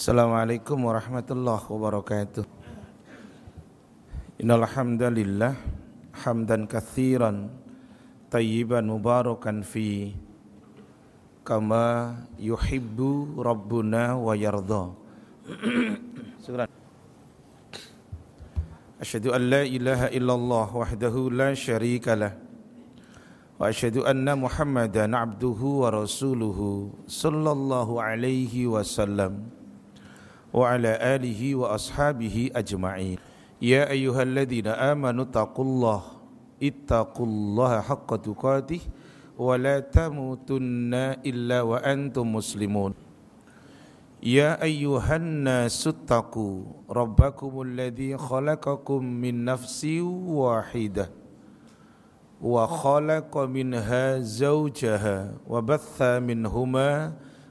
Assalamualaikum warahmatullahi wabarakatuh. Innal hamdalillah hamdan katsiran tayyiban mubarakan fi kama yuhibbu rabbuna wa yarda. Asyhadu an la ilaha illallah wahdahu la syarika lah. Wa asyhadu anna Muhammadan abduhu wa rasuluhu sallallahu alaihi wasallam وعلى آله وأصحابه أجمعين. يا أيها الذين آمنوا اتقوا الله اتقوا الله حق تقاته ولا تموتن إلا وأنتم مسلمون. يا أيها الناس اتقوا ربكم الذي خلقكم من نفس واحدة وخلق منها زوجها وبث منهما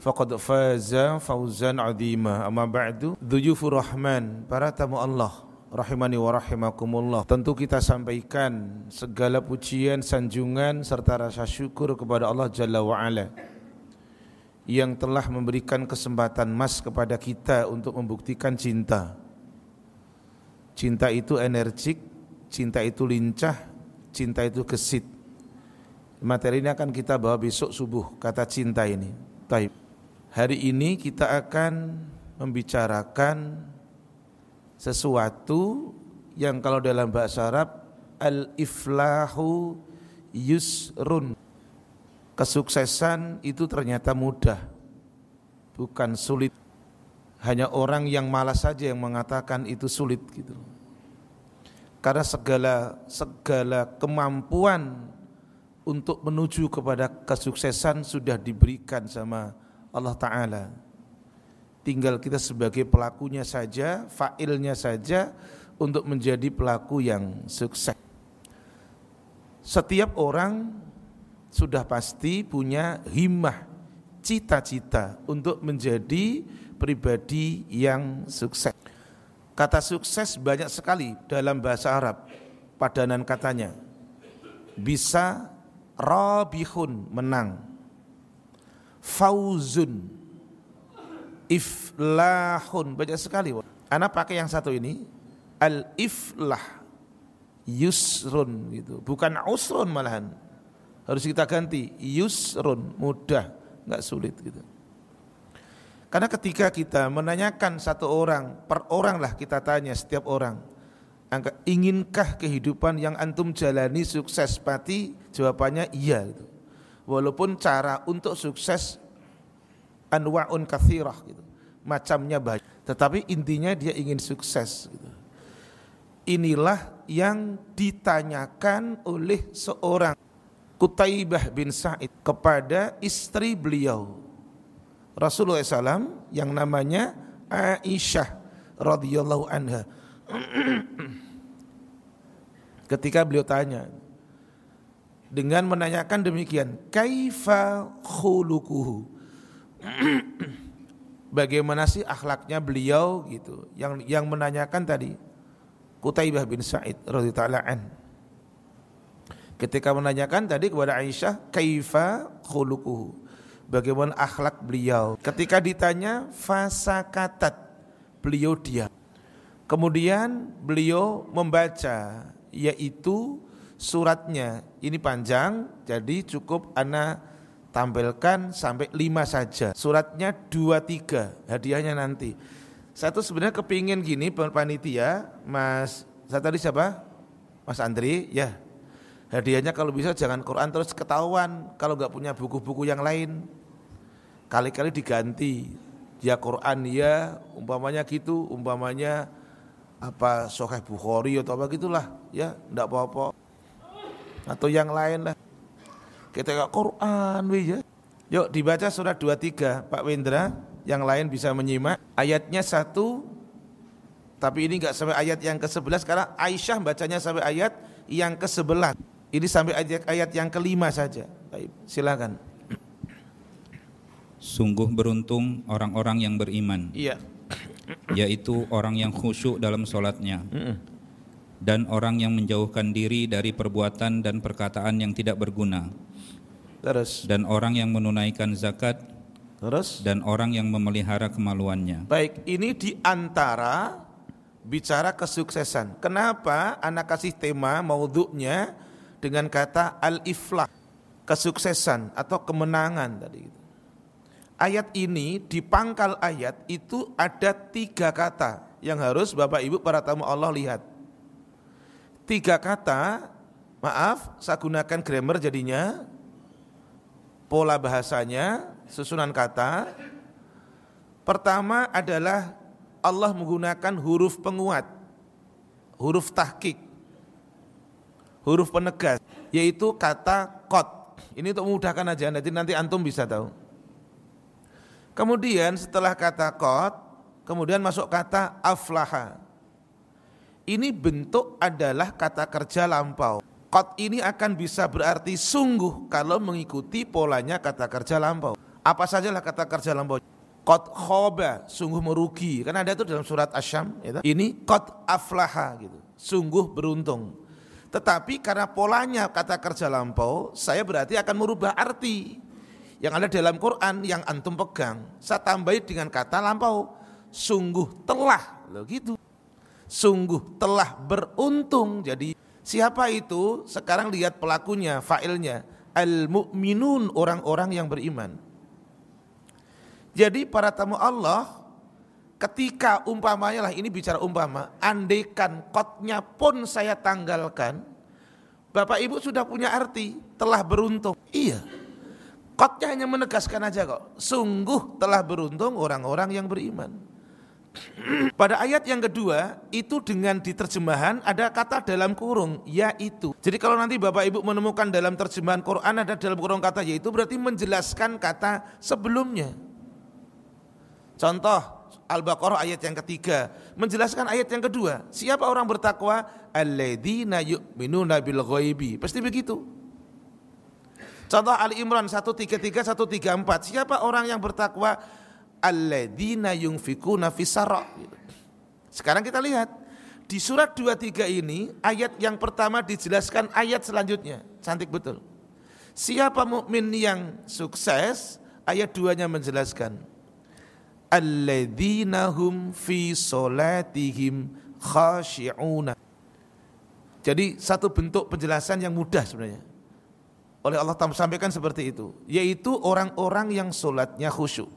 faqad faza fawzan azima. Amma ba'du dhuyufur rahman para tamu Allah. Rahimani wa rahimakumullah. Tentu kita sampaikan segala pujian sanjungan serta rasa syukur kepada Allah Jalla wa ala yang telah memberikan kesempatan mas kepada kita untuk membuktikan cinta. Cinta itu energik cinta itu lincah cinta itu gesit. Materi ini akan kita bawa besok subuh kata cinta ini. Taib Hari ini kita akan membicarakan sesuatu yang kalau dalam bahasa Arab al-iflahu yusrun. Kesuksesan itu ternyata mudah, bukan sulit. Hanya orang yang malas saja yang mengatakan itu sulit gitu. Karena segala segala kemampuan untuk menuju kepada kesuksesan sudah diberikan sama Allah Ta'ala. Tinggal kita sebagai pelakunya saja, fa'ilnya saja untuk menjadi pelaku yang sukses. Setiap orang sudah pasti punya himmah, cita-cita untuk menjadi pribadi yang sukses. Kata sukses banyak sekali dalam bahasa Arab Padanan katanya. Bisa rabihun menang fauzun. Iflahun. Banyak sekali anak pakai yang satu ini. Al iflah yusrun gitu. Bukan usrun malahan. Harus kita ganti. Yusrun. Mudah. Nggak sulit gitu. Karena ketika kita menanyakan satu orang per orang lah kita tanya setiap orang inginkah kehidupan yang antum jalani sukses? Pati jawabannya iya gitu walaupun cara untuk sukses anwa'un kathirah gitu. Macamnya banyak, tetapi intinya dia ingin sukses gitu. Inilah yang ditanyakan oleh seorang Kutaibah bin Sa'id kepada istri beliau Rasulullah SAW yang namanya Aisyah radhiyallahu anha. Ketika beliau tanya, dengan menanyakan demikian, kaifa khuluquhu? Bagaimana sih akhlaknya beliau gitu? Yang yang menanyakan tadi Kutaibah bin Sa'id radhiyallahu. Ketika menanyakan tadi kepada Aisyah, kaifa khuluquhu? Bagaimana akhlak beliau? Ketika ditanya fasakatat, beliau diam. Kemudian beliau membaca yaitu suratnya. Ini panjang jadi cukup ana tampilkan sampai lima saja. Suratnya dua tiga hadiahnya nanti. Satu sebenarnya kepingin gini panitia mas saya tadi siapa? Mas Andri ya. Hadiahnya kalau bisa jangan Quran terus ketahuan kalau nggak punya buku-buku yang lain. Kali-kali diganti. Ya Quran ya umpamanya gitu umpamanya apa Sahih Bukhari atau apa gitulah ya enggak apa-apa atau yang lain lah. Kita ke Quran ya. Yuk dibaca surat 23 Pak Wendra, yang lain bisa menyimak ayatnya 1 Tapi ini enggak sampai ayat yang ke-11 karena Aisyah bacanya sampai ayat yang ke-11. Ini sampai ayat ayat yang kelima saja. Baik, silakan. Sungguh beruntung orang-orang yang beriman, Iya. yaitu orang yang khusyuk dalam sholatnya, dan orang yang menjauhkan diri dari perbuatan dan perkataan yang tidak berguna, Terus. dan orang yang menunaikan zakat, Terus. dan orang yang memelihara kemaluannya. Baik, ini di antara bicara kesuksesan. Kenapa anak kasih tema maudhu'nya dengan kata al-iflah, kesuksesan atau kemenangan tadi itu. Ayat ini di pangkal ayat itu ada tiga kata yang harus Bapak Ibu para tamu Allah lihat. Tiga kata, maaf, saya gunakan grammar jadinya, pola bahasanya, susunan kata. Pertama adalah Allah menggunakan huruf penguat, huruf tahkik, huruf penegas, yaitu kata kot. Ini untuk memudahkan aja, nanti nanti antum bisa tahu. Kemudian setelah kata kot, kemudian masuk kata aflaha. Ini bentuk adalah kata kerja lampau. Kot ini akan bisa berarti sungguh kalau mengikuti polanya kata kerja lampau. Apa sajalah kata kerja lampau. Kot khoba, sungguh merugi. Karena ada itu dalam surat Asyam. Ya, ini kot aflaha gitu, sungguh beruntung. Tetapi karena polanya kata kerja lampau, saya berarti akan merubah arti yang ada dalam Quran yang antum pegang. Saya tambahi dengan kata lampau, sungguh telah, loh gitu. Sungguh telah beruntung. Jadi siapa itu? Sekarang lihat pelakunya, failnya. Al-mu'minun, orang-orang yang beriman. Jadi para tamu Allah, ketika umpamanya lah ini bicara umpama, andaikan kotnya pun saya tanggalkan, Bapak Ibu sudah punya arti, telah beruntung. Iya, kotnya hanya menegaskan aja kok, sungguh telah beruntung orang-orang yang beriman. Pada ayat yang kedua itu dengan diterjemahan ada kata dalam kurung yaitu. Jadi kalau nanti Bapak Ibu menemukan dalam terjemahan Quran ada dalam kurung kata yaitu berarti menjelaskan kata sebelumnya. Contoh Al-Baqarah ayat yang ketiga menjelaskan ayat yang kedua. Siapa orang bertakwa? Alladzina yu'minuna bil ghaibi. Pasti begitu. Contoh Ali Imran 133 134. Siapa orang yang bertakwa? Alladzina yunfikuna. Sekarang kita lihat di surat 23 ini ayat yang pertama dijelaskan ayat selanjutnya. Cantik betul. Siapa mukmin yang sukses? Ayat 2-nya menjelaskan alladzina hum fi solatihim khashi'una. Jadi satu bentuk penjelasan yang mudah sebenarnya. Oleh Allah Ta'ala sampaikan seperti itu. Yaitu orang-orang yang solatnya khusyuk.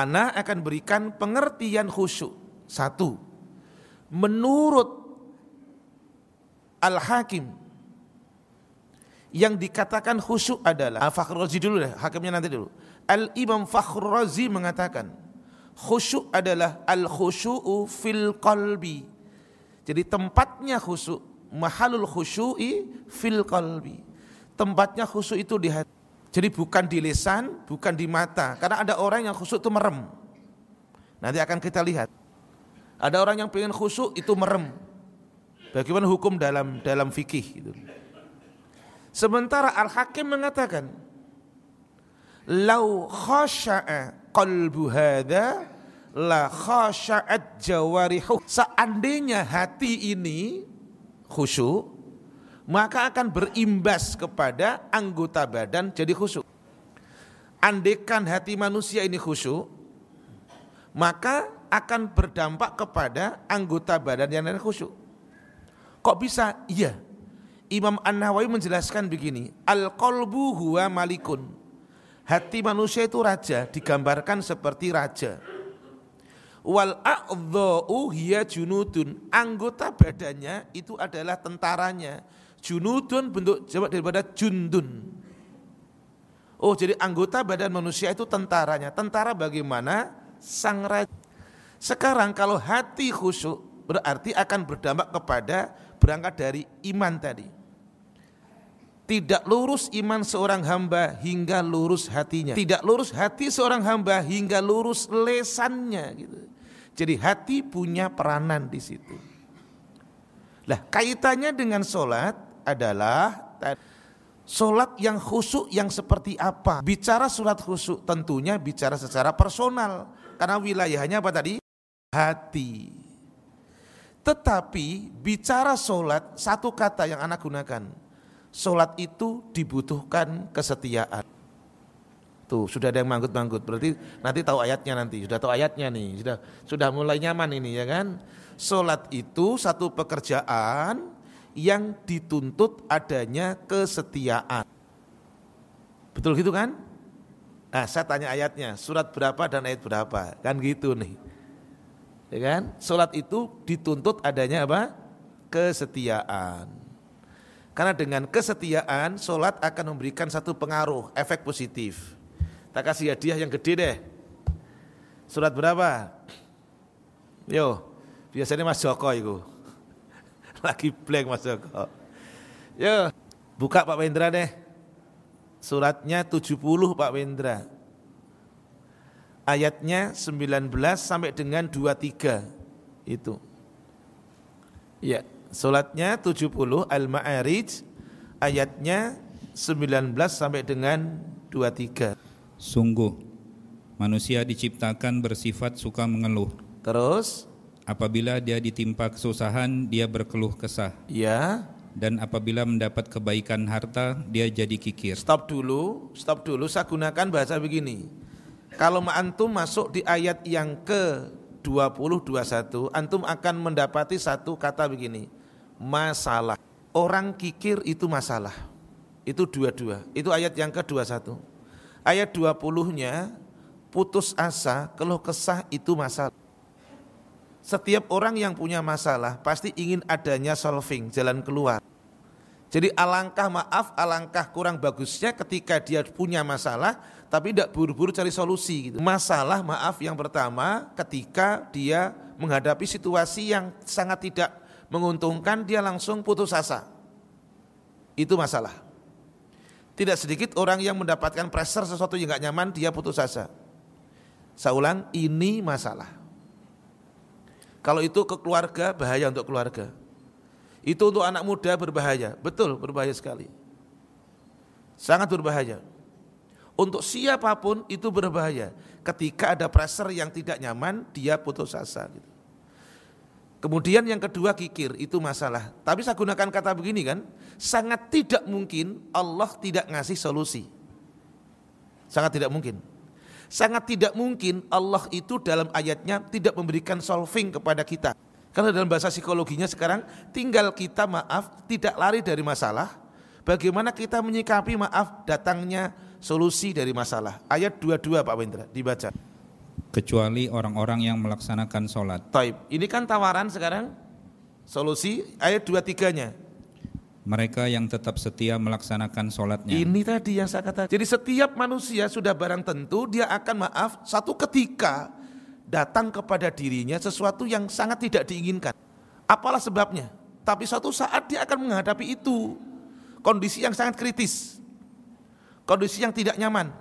Ana akan berikan pengertian khusyuk. Satu, menurut Al-Hakim yang dikatakan khusyuk adalah Fakhr Razi dulu deh, hakimnya nanti dulu. Al-Imam Fakhr Razi mengatakan khusyuk adalah al-khusyu'u fil qalbi. Jadi tempatnya khusyuk, mahalul khusyu'i fil qalbi. Tempatnya khusyuk itu di hati. Jadi bukan di lisan, bukan di mata. Karena ada orang yang khusyuk itu merem. Nanti akan kita lihat. Ada orang yang pengen khusyuk itu merem. Bagaimana hukum dalam dalam fikih itu. Sementara Al-Hakim mengatakan, "Lau khasya'a qalbu hadha la khasya'at jawarihu." Seandainya hati ini khusyuk, maka akan berimbas kepada anggota badan jadi khusyuk. Andekan hati manusia ini khusyuk, maka akan berdampak kepada anggota badan yang lain khusyuk. Kok bisa? Iya. Imam An-Nawawi menjelaskan begini, al-qalbu huwa malikun. Hati manusia itu raja, digambarkan seperti raja. Wal a'dha'u hiya junudun. Anggota badannya itu adalah tentaranya. Junudun bentuk jawab daripada jundun. Oh, jadi anggota badan manusia itu tentaranya. Tentara bagaimana? Sang raja. Sekarang kalau hati khusyuk berarti akan berdampak kepada berangkat dari iman tadi. Tidak lurus iman seorang hamba hingga lurus hatinya. Tidak lurus hati seorang hamba hingga lurus lesannya gitu. Jadi hati punya peranan di situ. Lah kaitannya dengan sholat adalah sholat yang khusyuk yang seperti apa? Bicara sholat khusyuk tentunya bicara secara personal. Karena wilayahnya apa tadi? Hati. Tetapi bicara sholat satu kata yang anak gunakan. Sholat itu dibutuhkan kesetiaan. Tuh sudah ada yang manggut-manggut. Berarti nanti tahu ayatnya nanti. Sudah tahu ayatnya nih. Sudah sudah mulai nyaman ini ya kan. Solat itu satu pekerjaan yang dituntut adanya kesetiaan. Betul gitu kan? Nah, saya tanya ayatnya, surat berapa dan ayat berapa? Kan gitu nih. Ya kan? Salat itu dituntut adanya apa? Kesetiaan. Karena dengan kesetiaan, solat akan memberikan satu pengaruh, efek positif. Tak kasih hadiah yang gede deh. Surat berapa? Yo, biasanya Mas Joko itu. Lagi blank Mas Joko. Yo, buka Pak Wendra deh. Suratnya 70 Pak Wendra. Ayatnya 19 sampai dengan 23. Itu. Ya, suratnya 70 Al-Ma'arij ayatnya 19 sampai dengan 23. Sungguh, manusia diciptakan bersifat suka mengeluh. Terus? Apabila dia ditimpa kesusahan, dia berkeluh kesah. Ya. Dan apabila mendapat kebaikan harta, dia jadi kikir. Stop dulu, stop dulu. Saya gunakan bahasa begini. Kalau antum masuk di ayat yang ke 20 21, antum akan mendapati satu kata begini. Masalah. Orang kikir itu masalah. Itu dua-dua. Itu ayat yang ke 21. Ayat 20-nya putus asa, keluh kesah itu masalah. Setiap orang yang punya masalah pasti ingin adanya solving, jalan keluar. Jadi alangkah maaf, alangkah kurang bagusnya ketika dia punya masalah tapi tidak buru-buru cari solusi gitu. Masalah maaf yang pertama ketika dia menghadapi situasi yang sangat tidak menguntungkan dia langsung putus asa. Itu masalah. Tidak sedikit orang yang mendapatkan pressure sesuatu yang gak nyaman dia putus asa. Saya ulang, ini masalah. Kalau itu ke keluarga, bahaya untuk keluarga. Itu untuk anak muda berbahaya. Betul, berbahaya sekali. Sangat berbahaya. Untuk siapa pun itu berbahaya. Ketika ada pressure yang tidak nyaman, dia putus asa. Gitu. Kemudian yang kedua kikir, itu masalah. Tapi saya gunakan kata begini kan, sangat tidak mungkin Allah tidak ngasih solusi. Sangat tidak mungkin. Sangat tidak mungkin Allah itu dalam ayatnya tidak memberikan solving kepada kita. Karena dalam bahasa psikologinya sekarang tinggal kita maaf tidak lari dari masalah. Bagaimana kita menyikapi maaf datangnya solusi dari masalah. Ayat 22 Pak Wendra dibaca kecuali orang-orang yang melaksanakan sholat. Taib. Ini kan tawaran sekarang solusi ayat dua tiganya. Mereka yang tetap setia melaksanakan sholatnya. Ini tadi yang saya katakan. Jadi setiap manusia sudah barang tentu dia akan maaf satu ketika datang kepada dirinya sesuatu yang sangat tidak diinginkan. Apalah sebabnya? Tapi suatu saat dia akan menghadapi itu. Kondisi yang sangat kritis. Kondisi yang tidak nyaman.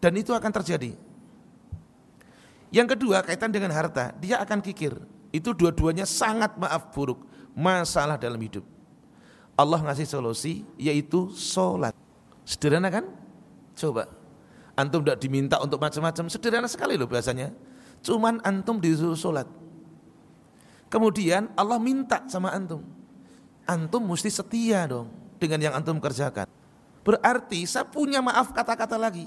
Dan itu akan terjadi. Yang kedua kaitan dengan harta, dia akan kikir. Itu dua-duanya sangat maaf buruk, masalah dalam hidup. Allah ngasih solusi yaitu sholat. Sederhana kan? Coba. Antum tidak diminta untuk macam-macam, sederhana sekali loh biasanya. Cuman antum disuruh sholat. Kemudian Allah minta sama antum. Antum mesti setia dong dengan yang antum kerjakan. Berarti saya punya maaf kata-kata lagi.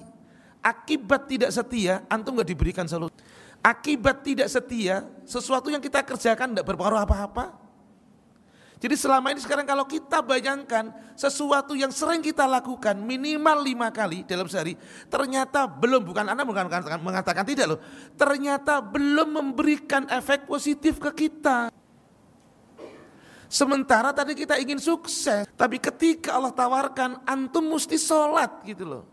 Akibat tidak setia, antum gak diberikan solusi. Akibat tidak setia, sesuatu yang kita kerjakan tidak berpengaruh apa-apa. Jadi selama ini sekarang kalau kita bayangkan sesuatu yang sering kita lakukan minimal lima kali dalam sehari, ternyata belum, bukan Anda bukan mengatakan tidak loh, ternyata belum memberikan efek positif ke kita. Sementara tadi kita ingin sukses, tapi ketika Allah tawarkan antum mesti sholat gitu loh.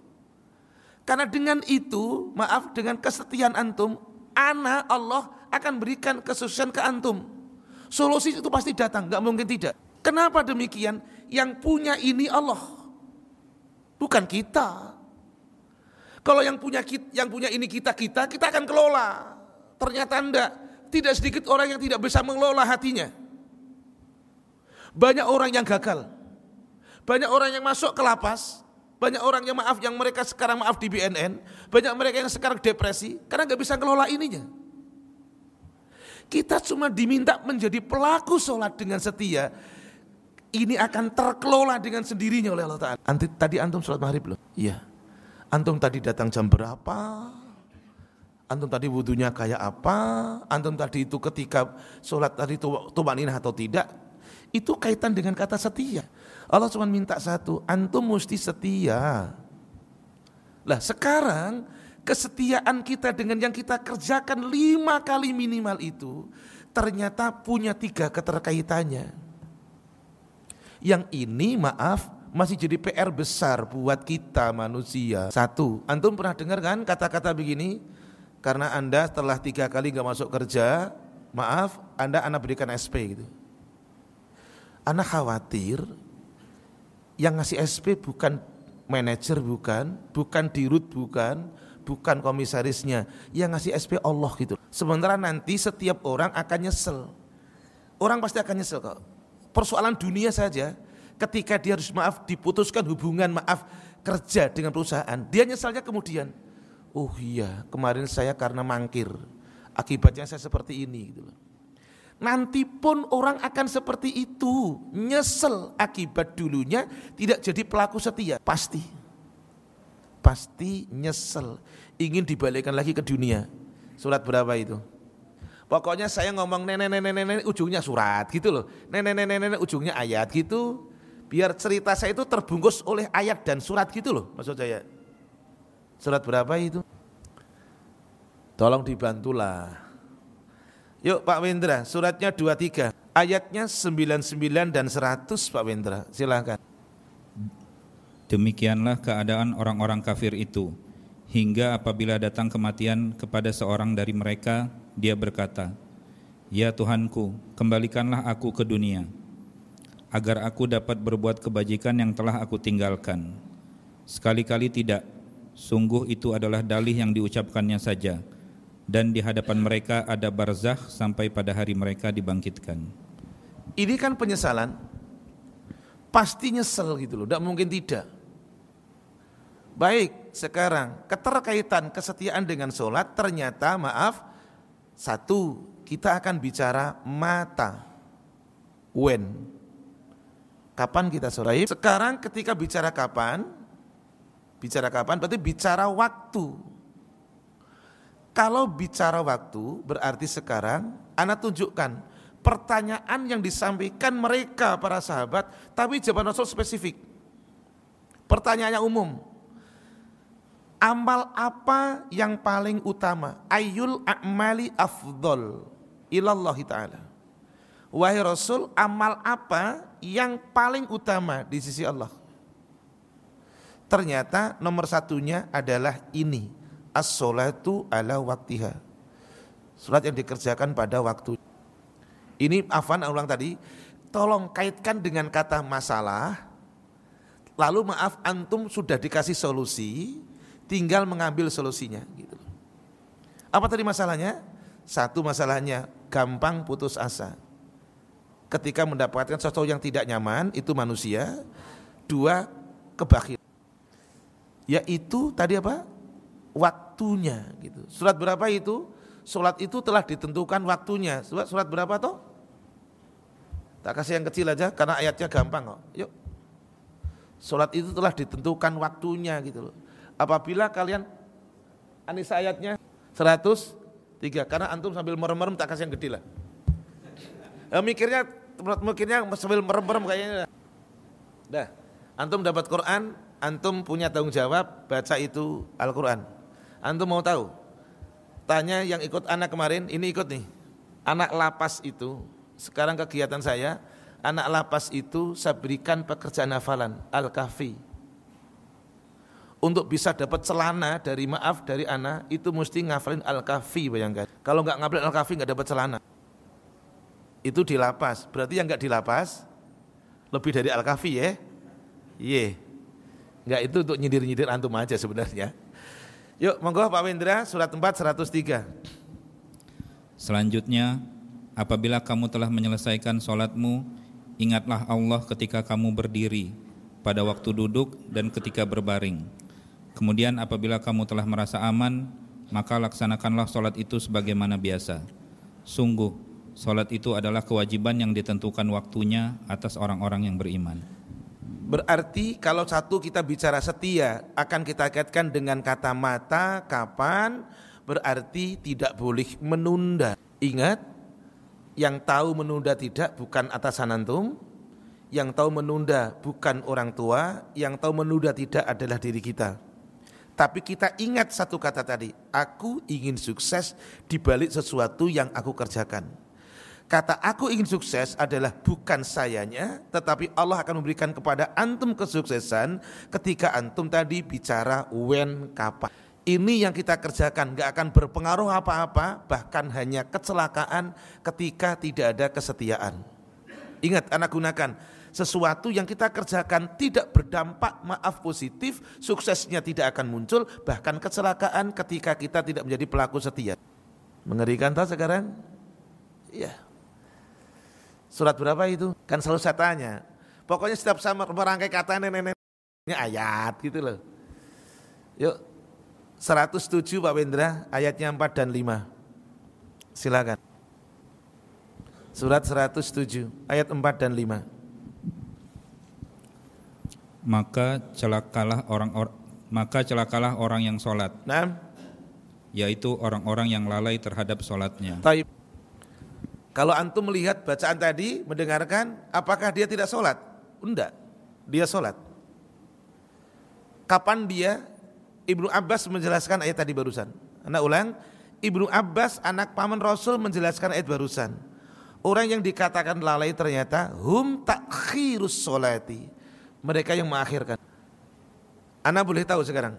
Karena dengan itu, maaf dengan kesetiaan antum, ana Allah akan berikan kesuksesan ke antum. Solusi itu pasti datang, nggak mungkin tidak. Kenapa demikian? Yang punya ini Allah, bukan kita. Kalau yang punya yang punya ini kita kita, kita akan kelola. Ternyata enggak. Tidak sedikit orang yang tidak bisa mengelola hatinya. Banyak orang yang gagal. Banyak orang yang masuk ke lapas. Banyak orang yang maaf yang mereka sekarang maaf di BNN. Banyak mereka yang sekarang depresi karena nggak bisa ngelola ininya. Kita cuma diminta menjadi pelaku sholat dengan setia. Ini akan terkelola dengan sendirinya oleh Allah Ta'ala. Tadi antum sholat maghrib loh? Iya. Antum tadi datang jam berapa? Antum tadi wudhunya kayak apa? Antum tadi itu ketika sholat tadi tumaninah atau tidak? Itu kaitan dengan kata setia. Allah cuma minta satu, antum mesti setia. Lah sekarang kesetiaan kita dengan yang kita kerjakan lima kali minimal itu ternyata punya tiga keterkaitannya. Yang ini maaf masih jadi PR besar buat kita manusia. Satu, antum pernah dengar kan kata-kata begini? Karena anda setelah tiga kali nggak masuk kerja, maaf, anda anak berikan SP gitu. Anak khawatir yang ngasih SP bukan manajer bukan, bukan dirut bukan, bukan komisarisnya. Yang ngasih SP Allah gitu. Sementara nanti setiap orang akan nyesel. Orang pasti akan nyesel kok. Persoalan dunia saja, ketika dia harus maaf diputuskan hubungan maaf kerja dengan perusahaan, dia nyesalnya kemudian. Oh iya, kemarin saya karena mangkir, akibatnya saya seperti ini gitu. Nanti pun orang akan seperti itu, nyesel akibat dulunya tidak jadi pelaku setia, pasti. Pasti nyesel, ingin dibalikkan lagi ke dunia. Surat berapa itu? Pokoknya saya ngomong nenek nenek nenek ujungnya surat gitu loh. Nenek nenek nenek ujungnya ayat gitu. Biar cerita saya itu terbungkus oleh ayat dan surat gitu loh maksud saya. Surat berapa itu? Tolong dibantulah. Yuk Pak Wendra, suratnya 23, ayatnya 99 dan 100 Pak Wendra, silahkan. Demikianlah keadaan orang-orang kafir itu, hingga apabila datang kematian kepada seorang dari mereka, dia berkata, Ya Tuhanku, kembalikanlah aku ke dunia, agar aku dapat berbuat kebajikan yang telah aku tinggalkan. Sekali-kali tidak, sungguh itu adalah dalih yang diucapkannya saja, dan di hadapan mereka ada barzah sampai pada hari mereka dibangkitkan. Ini kan penyesalan, pasti nyesel gitu loh, tidak mungkin tidak. Baik, sekarang keterkaitan kesetiaan dengan sholat ternyata maaf, satu kita akan bicara mata, when, kapan kita sholat. Sekarang ketika bicara kapan, bicara kapan berarti bicara waktu kalau bicara waktu berarti sekarang Anda tunjukkan pertanyaan yang disampaikan mereka para sahabat tapi jawaban Rasul spesifik. Pertanyaannya umum. Amal apa yang paling utama? Ayul a'mali afdol ilallahi ta'ala. Wahai Rasul, amal apa yang paling utama di sisi Allah? Ternyata nomor satunya adalah ini as-salatu ala waktiha. Salat yang dikerjakan pada waktu. Ini Afan ulang tadi, tolong kaitkan dengan kata masalah. Lalu maaf antum sudah dikasih solusi, tinggal mengambil solusinya gitu. Apa tadi masalahnya? Satu masalahnya gampang putus asa. Ketika mendapatkan sesuatu yang tidak nyaman itu manusia. Dua kebakhiran. Yaitu tadi apa? waktunya gitu. Surat berapa itu? Surat itu telah ditentukan waktunya. Surat surat berapa toh? Tak kasih yang kecil aja karena ayatnya gampang kok. Yuk. Surat itu telah ditentukan waktunya gitu loh. Apabila kalian Anissa ayatnya 103 karena antum sambil merem-merem tak kasih yang gede lah. Ya, mikirnya mikirnya sambil merem-merem kayaknya. Dah, antum dapat Quran, antum punya tanggung jawab baca itu Al-Quran. Antum mau tahu? Tanya yang ikut anak kemarin, ini ikut nih. Anak lapas itu, sekarang kegiatan saya, anak lapas itu saya berikan pekerjaan hafalan, Al-Kahfi. Untuk bisa dapat celana dari maaf dari anak, itu mesti ngafalin Al-Kahfi bayangkan. Kalau nggak ngafalin Al-Kahfi nggak dapat celana. Itu di lapas, berarti yang nggak di lapas, lebih dari Al-Kahfi ya. Iya. Enggak itu untuk nyindir-nyindir antum aja sebenarnya. Yuk, monggo Pak Wendra, surat 4 103. Selanjutnya, apabila kamu telah menyelesaikan sholatmu, ingatlah Allah ketika kamu berdiri, pada waktu duduk dan ketika berbaring. Kemudian apabila kamu telah merasa aman, maka laksanakanlah sholat itu sebagaimana biasa. Sungguh, sholat itu adalah kewajiban yang ditentukan waktunya atas orang-orang yang beriman. Berarti kalau satu kita bicara setia akan kita kaitkan dengan kata mata kapan berarti tidak boleh menunda. Ingat, yang tahu menunda tidak bukan atasan antum, yang tahu menunda bukan orang tua, yang tahu menunda tidak adalah diri kita. Tapi kita ingat satu kata tadi, aku ingin sukses di balik sesuatu yang aku kerjakan. Kata aku ingin sukses adalah bukan sayanya, tetapi Allah akan memberikan kepada antum kesuksesan ketika antum tadi bicara when kapan ini yang kita kerjakan nggak akan berpengaruh apa-apa bahkan hanya kecelakaan ketika tidak ada kesetiaan ingat anak gunakan sesuatu yang kita kerjakan tidak berdampak maaf positif suksesnya tidak akan muncul bahkan kecelakaan ketika kita tidak menjadi pelaku setia mengerikan tak sekarang iya surat berapa itu kan selalu saya tanya pokoknya setiap sama merangkai kata nenek-neneknya ayat gitu loh yuk 107 Pak Wendra ayatnya 4 dan 5. Silakan. Surat 107 ayat 4 dan 5. Maka celakalah orang or, maka celakalah orang yang sholat. Nah, yaitu orang-orang yang lalai terhadap sholatnya. Taib. Kalau antum melihat bacaan tadi, mendengarkan, apakah dia tidak sholat? Enggak, dia sholat. Kapan dia Ibnu Abbas menjelaskan ayat tadi barusan. Anak ulang, Ibnu Abbas anak paman Rasul menjelaskan ayat barusan. Orang yang dikatakan lalai ternyata hum takhirus solati. Mereka yang mengakhirkan. Anda boleh tahu sekarang.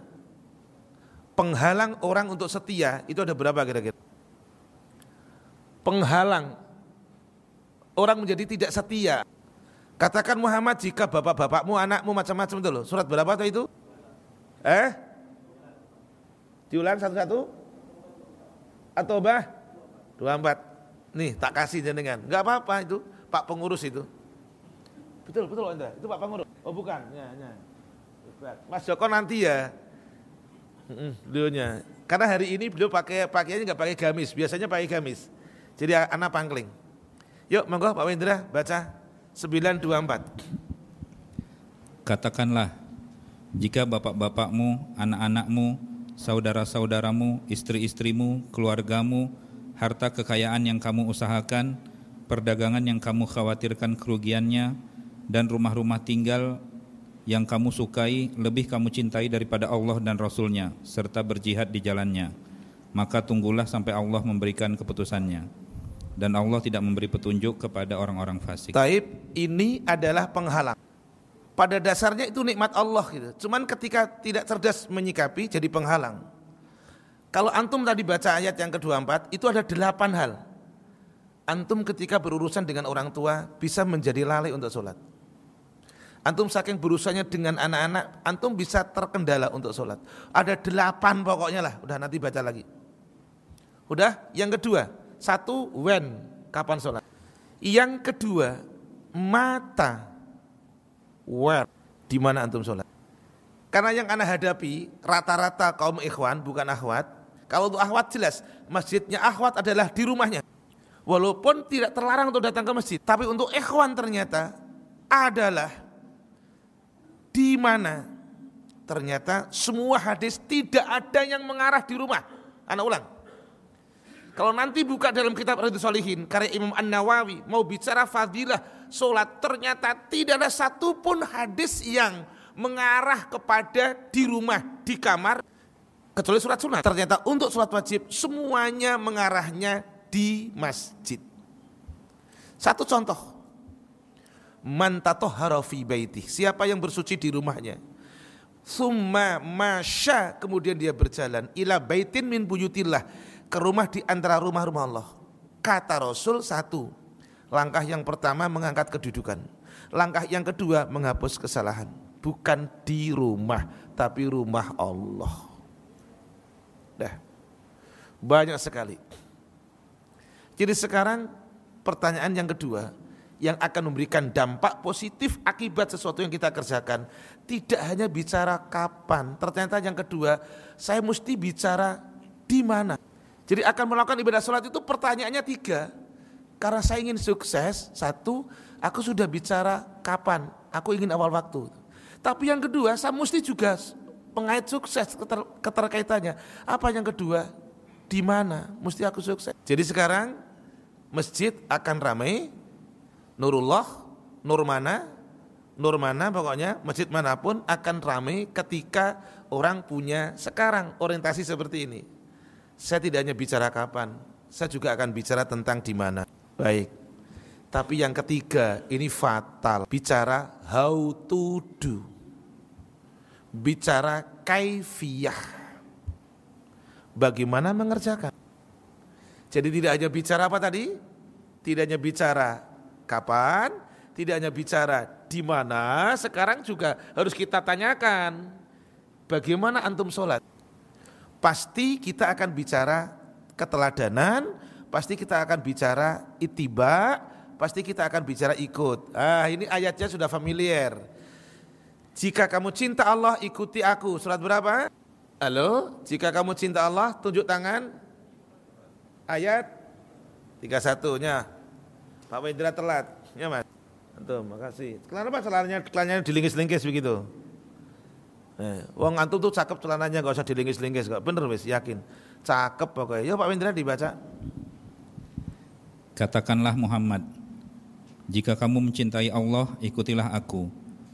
Penghalang orang untuk setia itu ada berapa kira-kira? Penghalang orang menjadi tidak setia. Katakan Muhammad jika bapak-bapakmu, anakmu macam-macam itu loh. Surat berapa itu? Eh? Diulang satu-satu. Atau bah? Dua empat. Nih tak kasih jenengan. Enggak apa-apa itu. Pak pengurus itu. Betul, betul Anda. Itu Pak pengurus. Oh bukan. Ya, ya. Mas Joko nanti ya. Beliaunya. Karena hari ini beliau pakai pakaiannya nggak pakai gamis. Biasanya pakai gamis. Jadi anak pangkling. Yuk monggo Pak Wendra baca 924. Katakanlah, jika bapak-bapakmu, anak-anakmu, saudara-saudaramu, istri-istrimu, keluargamu, harta kekayaan yang kamu usahakan, perdagangan yang kamu khawatirkan kerugiannya, dan rumah-rumah tinggal yang kamu sukai lebih kamu cintai daripada Allah dan Rasulnya serta berjihad di jalannya maka tunggulah sampai Allah memberikan keputusannya dan Allah tidak memberi petunjuk kepada orang-orang fasik. Taib ini adalah penghalang pada dasarnya itu nikmat Allah gitu. Cuman ketika tidak cerdas menyikapi jadi penghalang. Kalau antum tadi baca ayat yang ke-24 itu ada delapan hal. Antum ketika berurusan dengan orang tua bisa menjadi lalai untuk sholat. Antum saking berurusannya dengan anak-anak, antum bisa terkendala untuk sholat. Ada delapan pokoknya lah, udah nanti baca lagi. Udah, yang kedua, satu when, kapan sholat. Yang kedua, mata where di mana antum sholat. Karena yang anak hadapi rata-rata kaum ikhwan bukan akhwat. Kalau untuk akhwat jelas masjidnya akhwat adalah di rumahnya. Walaupun tidak terlarang untuk datang ke masjid, tapi untuk ikhwan ternyata adalah di mana ternyata semua hadis tidak ada yang mengarah di rumah. Anak ulang. Kalau nanti buka dalam kitab Riyadhus Shalihin karya Imam An-Nawawi mau bicara fadilah sholat ternyata tidak ada satupun hadis yang mengarah kepada di rumah, di kamar kecuali surat sunat. Ternyata untuk sholat wajib semuanya mengarahnya di masjid. Satu contoh. Man tatohara fi baiti. Siapa yang bersuci di rumahnya. Summa masya kemudian dia berjalan ila baitin min buyutillah ke rumah di antara rumah-rumah Allah. Kata Rasul satu, langkah yang pertama mengangkat kedudukan. Langkah yang kedua menghapus kesalahan. Bukan di rumah, tapi rumah Allah. Dah, banyak sekali. Jadi sekarang pertanyaan yang kedua yang akan memberikan dampak positif akibat sesuatu yang kita kerjakan. Tidak hanya bicara kapan, ternyata yang kedua saya mesti bicara di mana. Jadi akan melakukan ibadah sholat itu pertanyaannya tiga. Karena saya ingin sukses, satu, aku sudah bicara kapan, aku ingin awal waktu. Tapi yang kedua, saya mesti juga pengait sukses keter, keterkaitannya. Apa yang kedua? Di mana? Mesti aku sukses. Jadi sekarang masjid akan ramai, Nurullah, Nur mana, Nur mana pokoknya masjid mana pun akan ramai ketika orang punya sekarang orientasi seperti ini. Saya tidak hanya bicara kapan, saya juga akan bicara tentang di mana. Baik. Tapi yang ketiga ini fatal. Bicara how to do. Bicara kaifiyah. Bagaimana mengerjakan. Jadi tidak hanya bicara apa tadi? Tidak hanya bicara kapan, tidak hanya bicara di mana, sekarang juga harus kita tanyakan bagaimana antum sholat. Pasti kita akan bicara keteladanan, pasti kita akan bicara itiba, pasti kita akan bicara ikut. Ah, ini ayatnya sudah familiar. Jika kamu cinta Allah, ikuti aku. Surat berapa? Halo, jika kamu cinta Allah, tunjuk tangan. Ayat 31-nya. Pak Wendra telat. Ya, Mas. Antum, makasih. Kenapa celananya celananya dilingkis-lingkis begitu? Eh, wong antum tuh cakep celananya gak usah dilingkis-lingkis, gak bener wis yakin. Cakep pokoknya. Ya Pak Wendra dibaca. Katakanlah Muhammad, jika kamu mencintai Allah, ikutilah aku.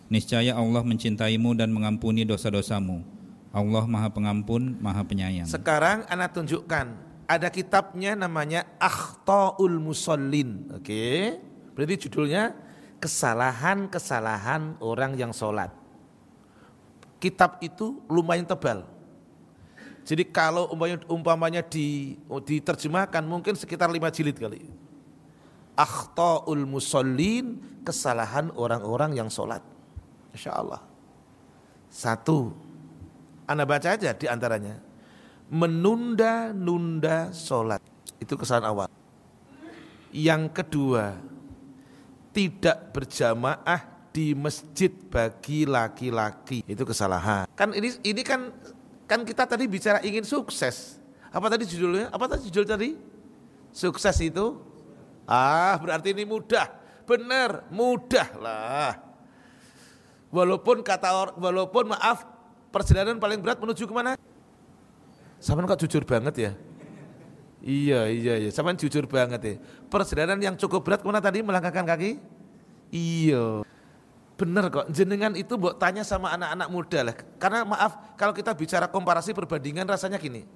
Niscaya Allah mencintaimu dan mengampuni dosa-dosamu. Allah Maha Pengampun, Maha Penyayang. Sekarang anak tunjukkan ada kitabnya namanya Akhtaul Musallin. Oke. Berarti judulnya kesalahan-kesalahan orang yang sholat. Kitab itu lumayan tebal. Jadi kalau umpamanya, umpamanya di, diterjemahkan mungkin sekitar lima jilid kali. Akhtaul musallin, kesalahan orang-orang yang sholat. Insya Allah. Satu, anda baca aja di antaranya. Menunda-nunda sholat. Itu kesalahan awal. Yang kedua, tidak berjamaah di masjid bagi laki-laki itu kesalahan. Kan ini ini kan kan kita tadi bicara ingin sukses. Apa tadi judulnya? Apa tadi judul tadi? Sukses itu ah berarti ini mudah. Benar, mudah lah. Walaupun kata walaupun maaf perjalanan paling berat menuju ke mana? Sama kok jujur banget ya. Iya iya iya, sama jujur banget ya. Perjalanan yang cukup berat ke mana tadi melangkahkan kaki? Iya. Bener kok, jenengan itu buat tanya sama anak-anak muda lah. Karena maaf, kalau kita bicara komparasi perbandingan rasanya gini.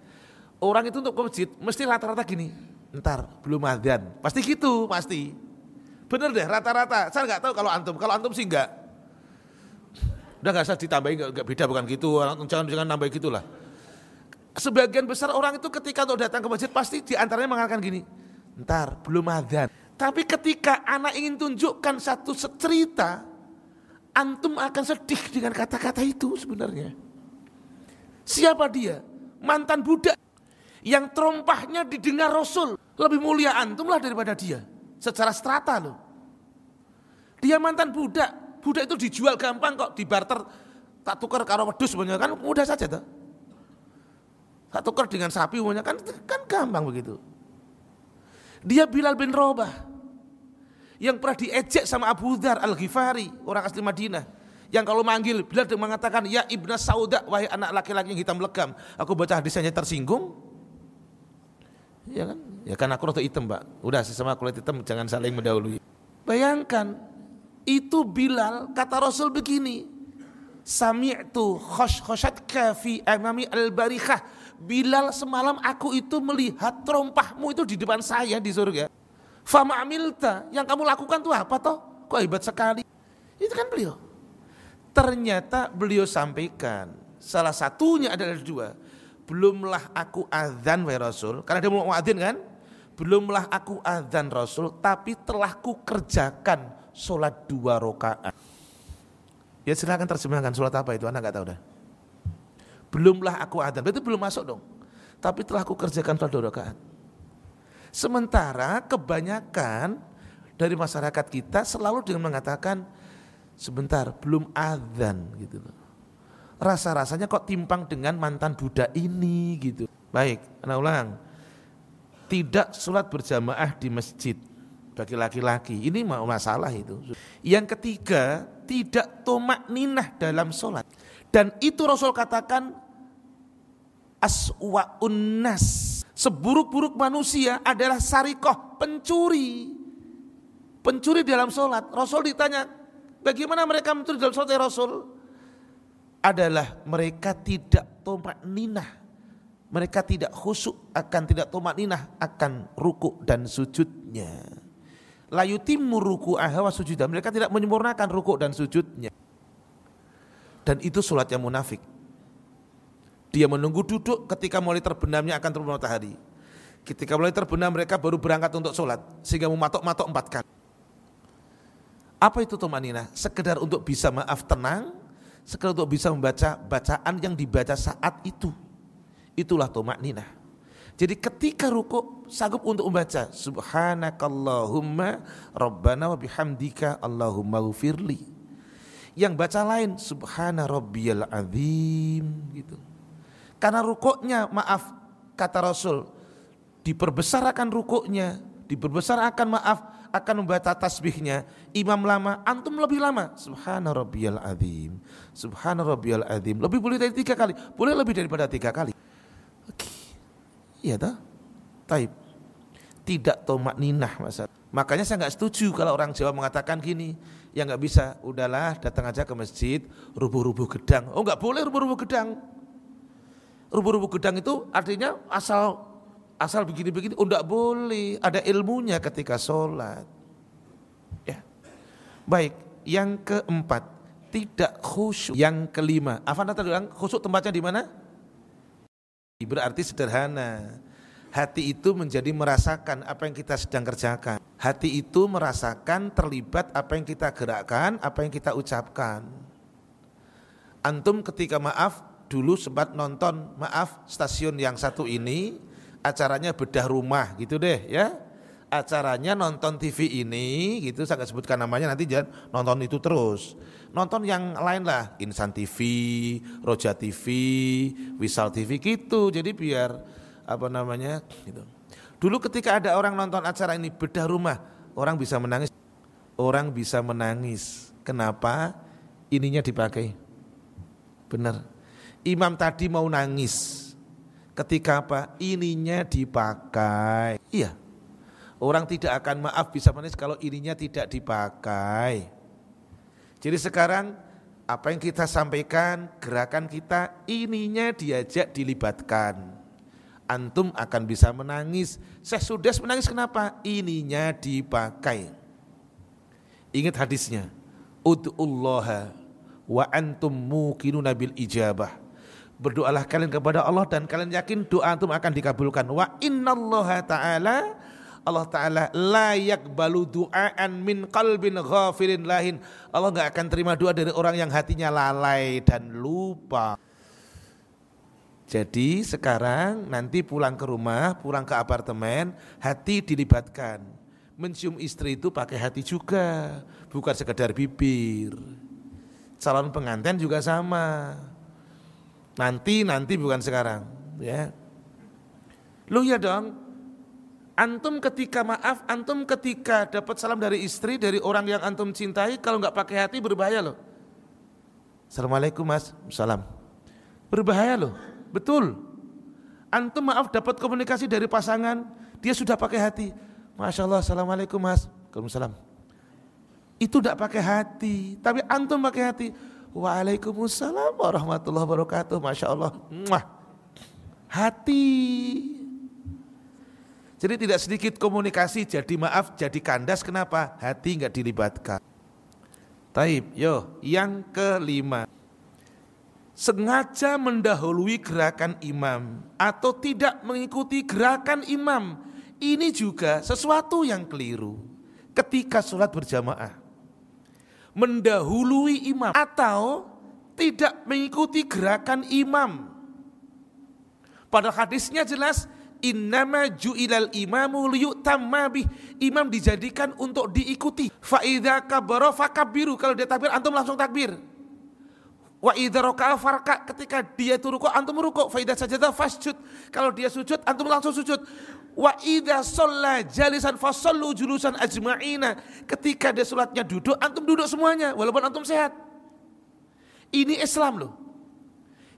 Orang itu untuk ke masjid mesti rata-rata gini. Ntar belum adzan. Pasti gitu, pasti. Bener deh rata-rata. Saya nggak tahu kalau antum, kalau antum sih enggak. Udah nggak usah ditambahin, nggak beda bukan gitu. Jangan jangan nambah gitulah. Sebagian besar orang itu ketika untuk datang ke masjid pasti di antaranya mengatakan gini. Ntar belum adzan. Tapi ketika anak ingin tunjukkan satu cerita, antum akan sedih dengan kata-kata itu sebenarnya. Siapa dia? Mantan budak yang terompahnya didengar Rasul. Lebih mulia antum lah daripada dia. Secara strata loh. Dia mantan budak. Budak itu dijual gampang kok, dibarter. Tak tukar karo wedus sebenarnya kan mudah saja tuh. Tak tukar dengan sapi sebenarnya kan kan gampang begitu. Dia Bilal bin Robah yang pernah diejek sama Abu Dhar Al-Ghifari, orang asli Madinah. Yang kalau manggil Bilal mengatakan, "Ya Ibnu Sauda, wahai anak laki-laki yang hitam legam." Aku baca hadisnya tersinggung. Ya kan? Ya kan aku rada hitam, Mbak. Udah sesama kulit hitam jangan saling mendahului. Bayangkan itu Bilal kata Rasul begini. Sami'tu khosh-khoshatka fi amami al-barikhah. Bilal semalam aku itu melihat terompahmu itu di depan saya di surga. Fama amilta, yang kamu lakukan tuh apa toh? Kok hebat sekali. Itu kan beliau. Ternyata beliau sampaikan, salah satunya adalah dua. Belumlah aku azan wahai Rasul, karena dia mau azan kan? Belumlah aku azan Rasul, tapi telah ku kerjakan sholat dua rakaat. Ya silahkan terjemahkan sholat apa itu, anak gak tahu dah. Belumlah aku azan, berarti belum masuk dong. Tapi telah ku kerjakan dua rakaat. Sementara kebanyakan dari masyarakat kita selalu dengan mengatakan sebentar belum adzan gitu loh. Rasa-rasanya kok timpang dengan mantan Buddha ini gitu. Baik, anak ulang. Tidak sholat berjamaah di masjid bagi laki-laki. Ini masalah itu. Yang ketiga, tidak tomak ninah dalam sholat. Dan itu Rasul katakan aswa unnas. Seburuk-buruk manusia adalah sarikoh, pencuri. Pencuri dalam sholat. Rasul ditanya, bagaimana mereka mencuri dalam sholat ya Rasul? Adalah mereka tidak tomak ninah. Mereka tidak khusyuk akan tidak tomak ninah akan ruku dan sujudnya. Layutimu ruku ahwa sujudah. Mereka tidak menyempurnakan ruku dan sujudnya. Dan itu sholat yang munafik. Dia menunggu duduk ketika mulai terbenamnya akan turun matahari. Ketika mulai terbenam mereka baru berangkat untuk sholat. Sehingga mematok-matok empat kali. Apa itu tomanina? Sekedar untuk bisa maaf tenang, sekedar untuk bisa membaca bacaan yang dibaca saat itu. Itulah tomanina. Jadi ketika ruku sanggup untuk membaca subhanakallahumma rabbana wa bihamdika allahumma ghfirli. Yang baca lain subhana rabbiyal azim gitu. Karena rukuknya maaf kata Rasul diperbesar akan rukuknya, diperbesar akan maaf akan membaca tasbihnya. Imam lama, antum lebih lama. Subhana rabbiyal azim. Subhana rabbiyal azim. Lebih boleh dari tiga kali, boleh lebih daripada tiga kali. Iya toh? Taib. Tidak tomak ninah masa. Makanya saya nggak setuju kalau orang Jawa mengatakan gini, ya nggak bisa, udahlah datang aja ke masjid, rubuh-rubuh gedang. Oh nggak boleh rubuh-rubuh gedang. Rubuh-rubuh gedang itu artinya asal asal begini-begini, oh nggak boleh. Ada ilmunya ketika sholat. Ya. Baik, yang keempat, tidak khusyuk. Yang kelima, Afan tadi bilang khusyuk tempatnya di mana? Berarti sederhana. Hati itu menjadi merasakan apa yang kita sedang kerjakan. Hati itu merasakan terlibat apa yang kita gerakkan, apa yang kita ucapkan. Antum ketika maaf dulu sempat nonton maaf stasiun yang satu ini acaranya bedah rumah gitu deh ya acaranya nonton TV ini gitu saya nggak sebutkan namanya nanti jangan nonton itu terus. Nonton yang lain lah Insan TV Roja TV Wisal TV gitu. Jadi biar apa namanya gitu. Dulu ketika ada orang nonton acara ini bedah rumah orang bisa menangis. Orang bisa menangis. Kenapa? Ininya dipakai. Benar. Imam tadi mau nangis. Ketika apa? Ininya dipakai. Iya Orang tidak akan maaf bisa menangis kalau ininya tidak dipakai. Jadi sekarang apa yang kita sampaikan, gerakan kita ininya diajak dilibatkan. Antum akan bisa menangis. Saya sudah menangis kenapa? Ininya dipakai. Ingat hadisnya. Ud'ullaha wa antum muqinuna bil ijabah. Berdoalah kalian kepada Allah dan kalian yakin doa antum akan dikabulkan. Wa innallaha ta'ala Allah Ta'ala layak balu du'aan min qalbin ghafirin lahin. Allah nggak akan terima doa dari orang yang hatinya lalai dan lupa. Jadi sekarang nanti pulang ke rumah, pulang ke apartemen, hati dilibatkan. Mencium istri itu pakai hati juga, bukan sekedar bibir. Calon pengantin juga sama. Nanti nanti bukan sekarang, ya. Lu ya dong, Antum ketika maaf, antum ketika dapat salam dari istri, dari orang yang antum cintai, kalau nggak pakai hati berbahaya loh. Assalamualaikum mas, salam. Berbahaya loh, betul. Antum maaf dapat komunikasi dari pasangan, dia sudah pakai hati. Masya Allah, Assalamualaikum mas, Waalaikumsalam. Itu tidak pakai hati, tapi antum pakai hati. Waalaikumsalam warahmatullahi wabarakatuh, Masya Allah. Hati jadi tidak sedikit komunikasi jadi maaf jadi kandas kenapa? Hati nggak dilibatkan. Taib, yo, yang kelima. Sengaja mendahului gerakan imam atau tidak mengikuti gerakan imam. Ini juga sesuatu yang keliru ketika sholat berjamaah. Mendahului imam atau tidak mengikuti gerakan imam. Pada hadisnya jelas innama ju'ilal imamu liyutamma. Imam dijadikan untuk diikuti. Fa idza kabara fakabbiru. Kalau dia takbir antum langsung takbir. Wa idza raka'a farka ketika dia itu rukuk antum rukuk. Fa idza sajada fasjud. Kalau dia sujud antum langsung sujud. Wa idza shalla jalisan fasallu julusan ajma'ina. Ketika dia salatnya duduk antum duduk semuanya walaupun antum sehat. Ini Islam loh.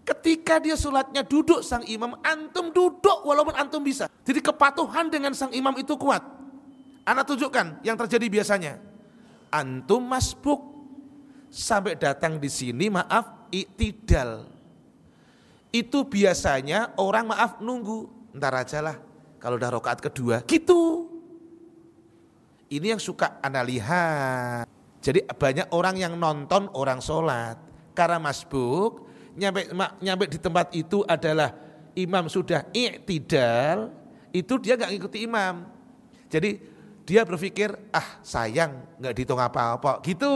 Ketika dia sholatnya duduk sang imam, antum duduk walaupun antum bisa. Jadi kepatuhan dengan sang imam itu kuat. Anak tunjukkan yang terjadi biasanya. Antum masbuk sampai datang di sini maaf iktidal. Itu biasanya orang maaf nunggu. Ntar aja lah kalau udah rokaat kedua. Gitu. Ini yang suka anda lihat. Jadi banyak orang yang nonton orang sholat. Karena masbuk nyampe nyampe di tempat itu adalah imam sudah i'tidal, itu dia nggak ngikuti imam. Jadi dia berpikir, ah sayang nggak dihitung apa-apa, gitu.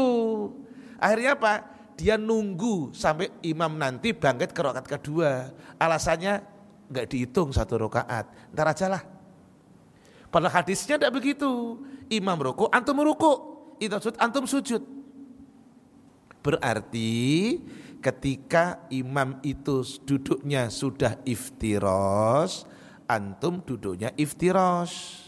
Akhirnya apa? Dia nunggu sampai imam nanti bangkit ke rakaat kedua. Alasannya nggak dihitung satu rakaat, ntar aja lah. Padahal hadisnya tidak begitu. Imam rukuk, antum rukuk. Itu sujud, antum sujud. Berarti ketika imam itu duduknya sudah iftiros, antum duduknya iftiros.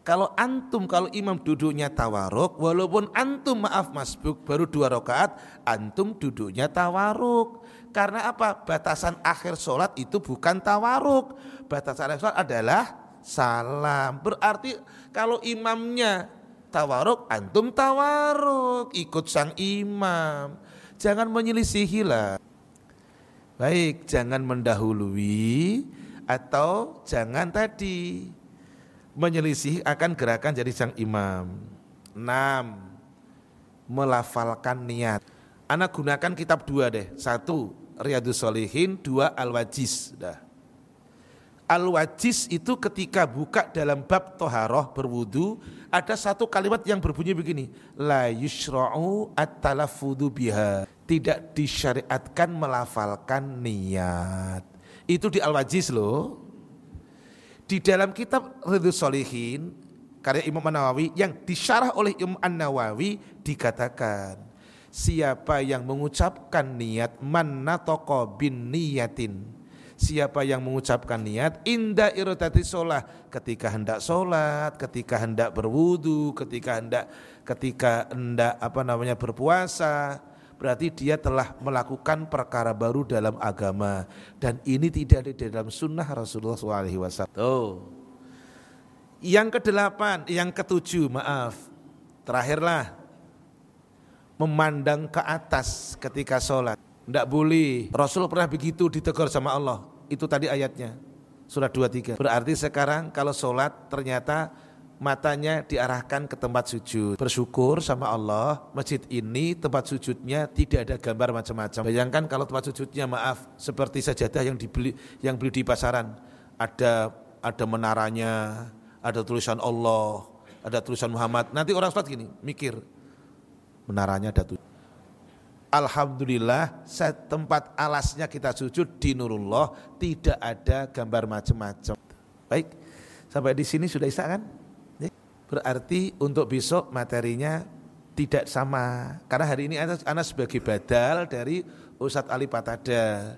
Kalau antum, kalau imam duduknya tawaruk, walaupun antum maaf masbuk baru dua rakaat, antum duduknya tawaruk. Karena apa? Batasan akhir sholat itu bukan tawaruk. Batasan akhir sholat adalah salam. Berarti kalau imamnya tawaruk, antum tawaruk, ikut sang imam jangan menyelisihi lah. Baik, jangan mendahului atau jangan tadi menyelisih akan gerakan jadi sang imam. 6. Melafalkan niat. Anak gunakan kitab dua deh. Satu, Riyadus Solihin. Dua, Al-Wajiz. Dah. Al-Wajiz itu ketika buka dalam bab toharoh berwudu ada satu kalimat yang berbunyi begini la yusra'u at-talaffudu biha. Tidak disyariatkan melafalkan niat. Itu di Al-Wajiz loh. Di dalam kitab Ridhus Solihin karya Imam An-Nawawi yang disyarah oleh Imam An-Nawawi dikatakan siapa yang mengucapkan niat man natoko bin niyatin Siapa yang mengucapkan niat indah irotati sholat ketika hendak sholat, ketika hendak berwudu, ketika hendak ketika hendak apa namanya berpuasa, berarti dia telah melakukan perkara baru dalam agama dan ini tidak ada di dalam sunnah Rasulullah SAW. Tuh. Yang kedelapan, yang ketujuh, maaf, terakhirlah memandang ke atas ketika sholat. Tidak boleh. Rasul pernah begitu ditegur sama Allah. Itu tadi ayatnya. Surat 23. Berarti sekarang kalau sholat ternyata matanya diarahkan ke tempat sujud. Bersyukur sama Allah, masjid ini tempat sujudnya tidak ada gambar macam-macam. Bayangkan kalau tempat sujudnya maaf seperti sajadah yang dibeli yang beli di pasaran. Ada ada menaranya, ada tulisan Allah, ada tulisan Muhammad. Nanti orang sholat gini, mikir menaranya ada tulisan Alhamdulillah tempat alasnya kita sujud di Nurullah tidak ada gambar macam-macam. Baik, sampai di sini sudah isa kan? Ya. Berarti untuk besok materinya tidak sama. Karena hari ini Anda sebagai badal dari Ustadz Ali Patada.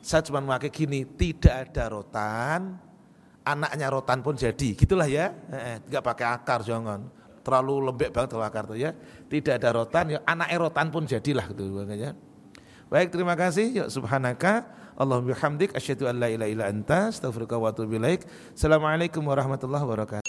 Saya cuma memakai gini, tidak ada rotan, anaknya rotan pun jadi, gitulah ya. Enggak pakai akar jangan terlalu lembek banget kalau akar tuh ya. Tidak ada rotan, ya anak erotan pun jadilah gitu makanya. Baik, terima kasih. Ya subhanaka Allahumma bihamdik asyhadu an la ilaha illa anta astaghfiruka wa atubu ilaik. Assalamualaikum warahmatullahi wabarakatuh.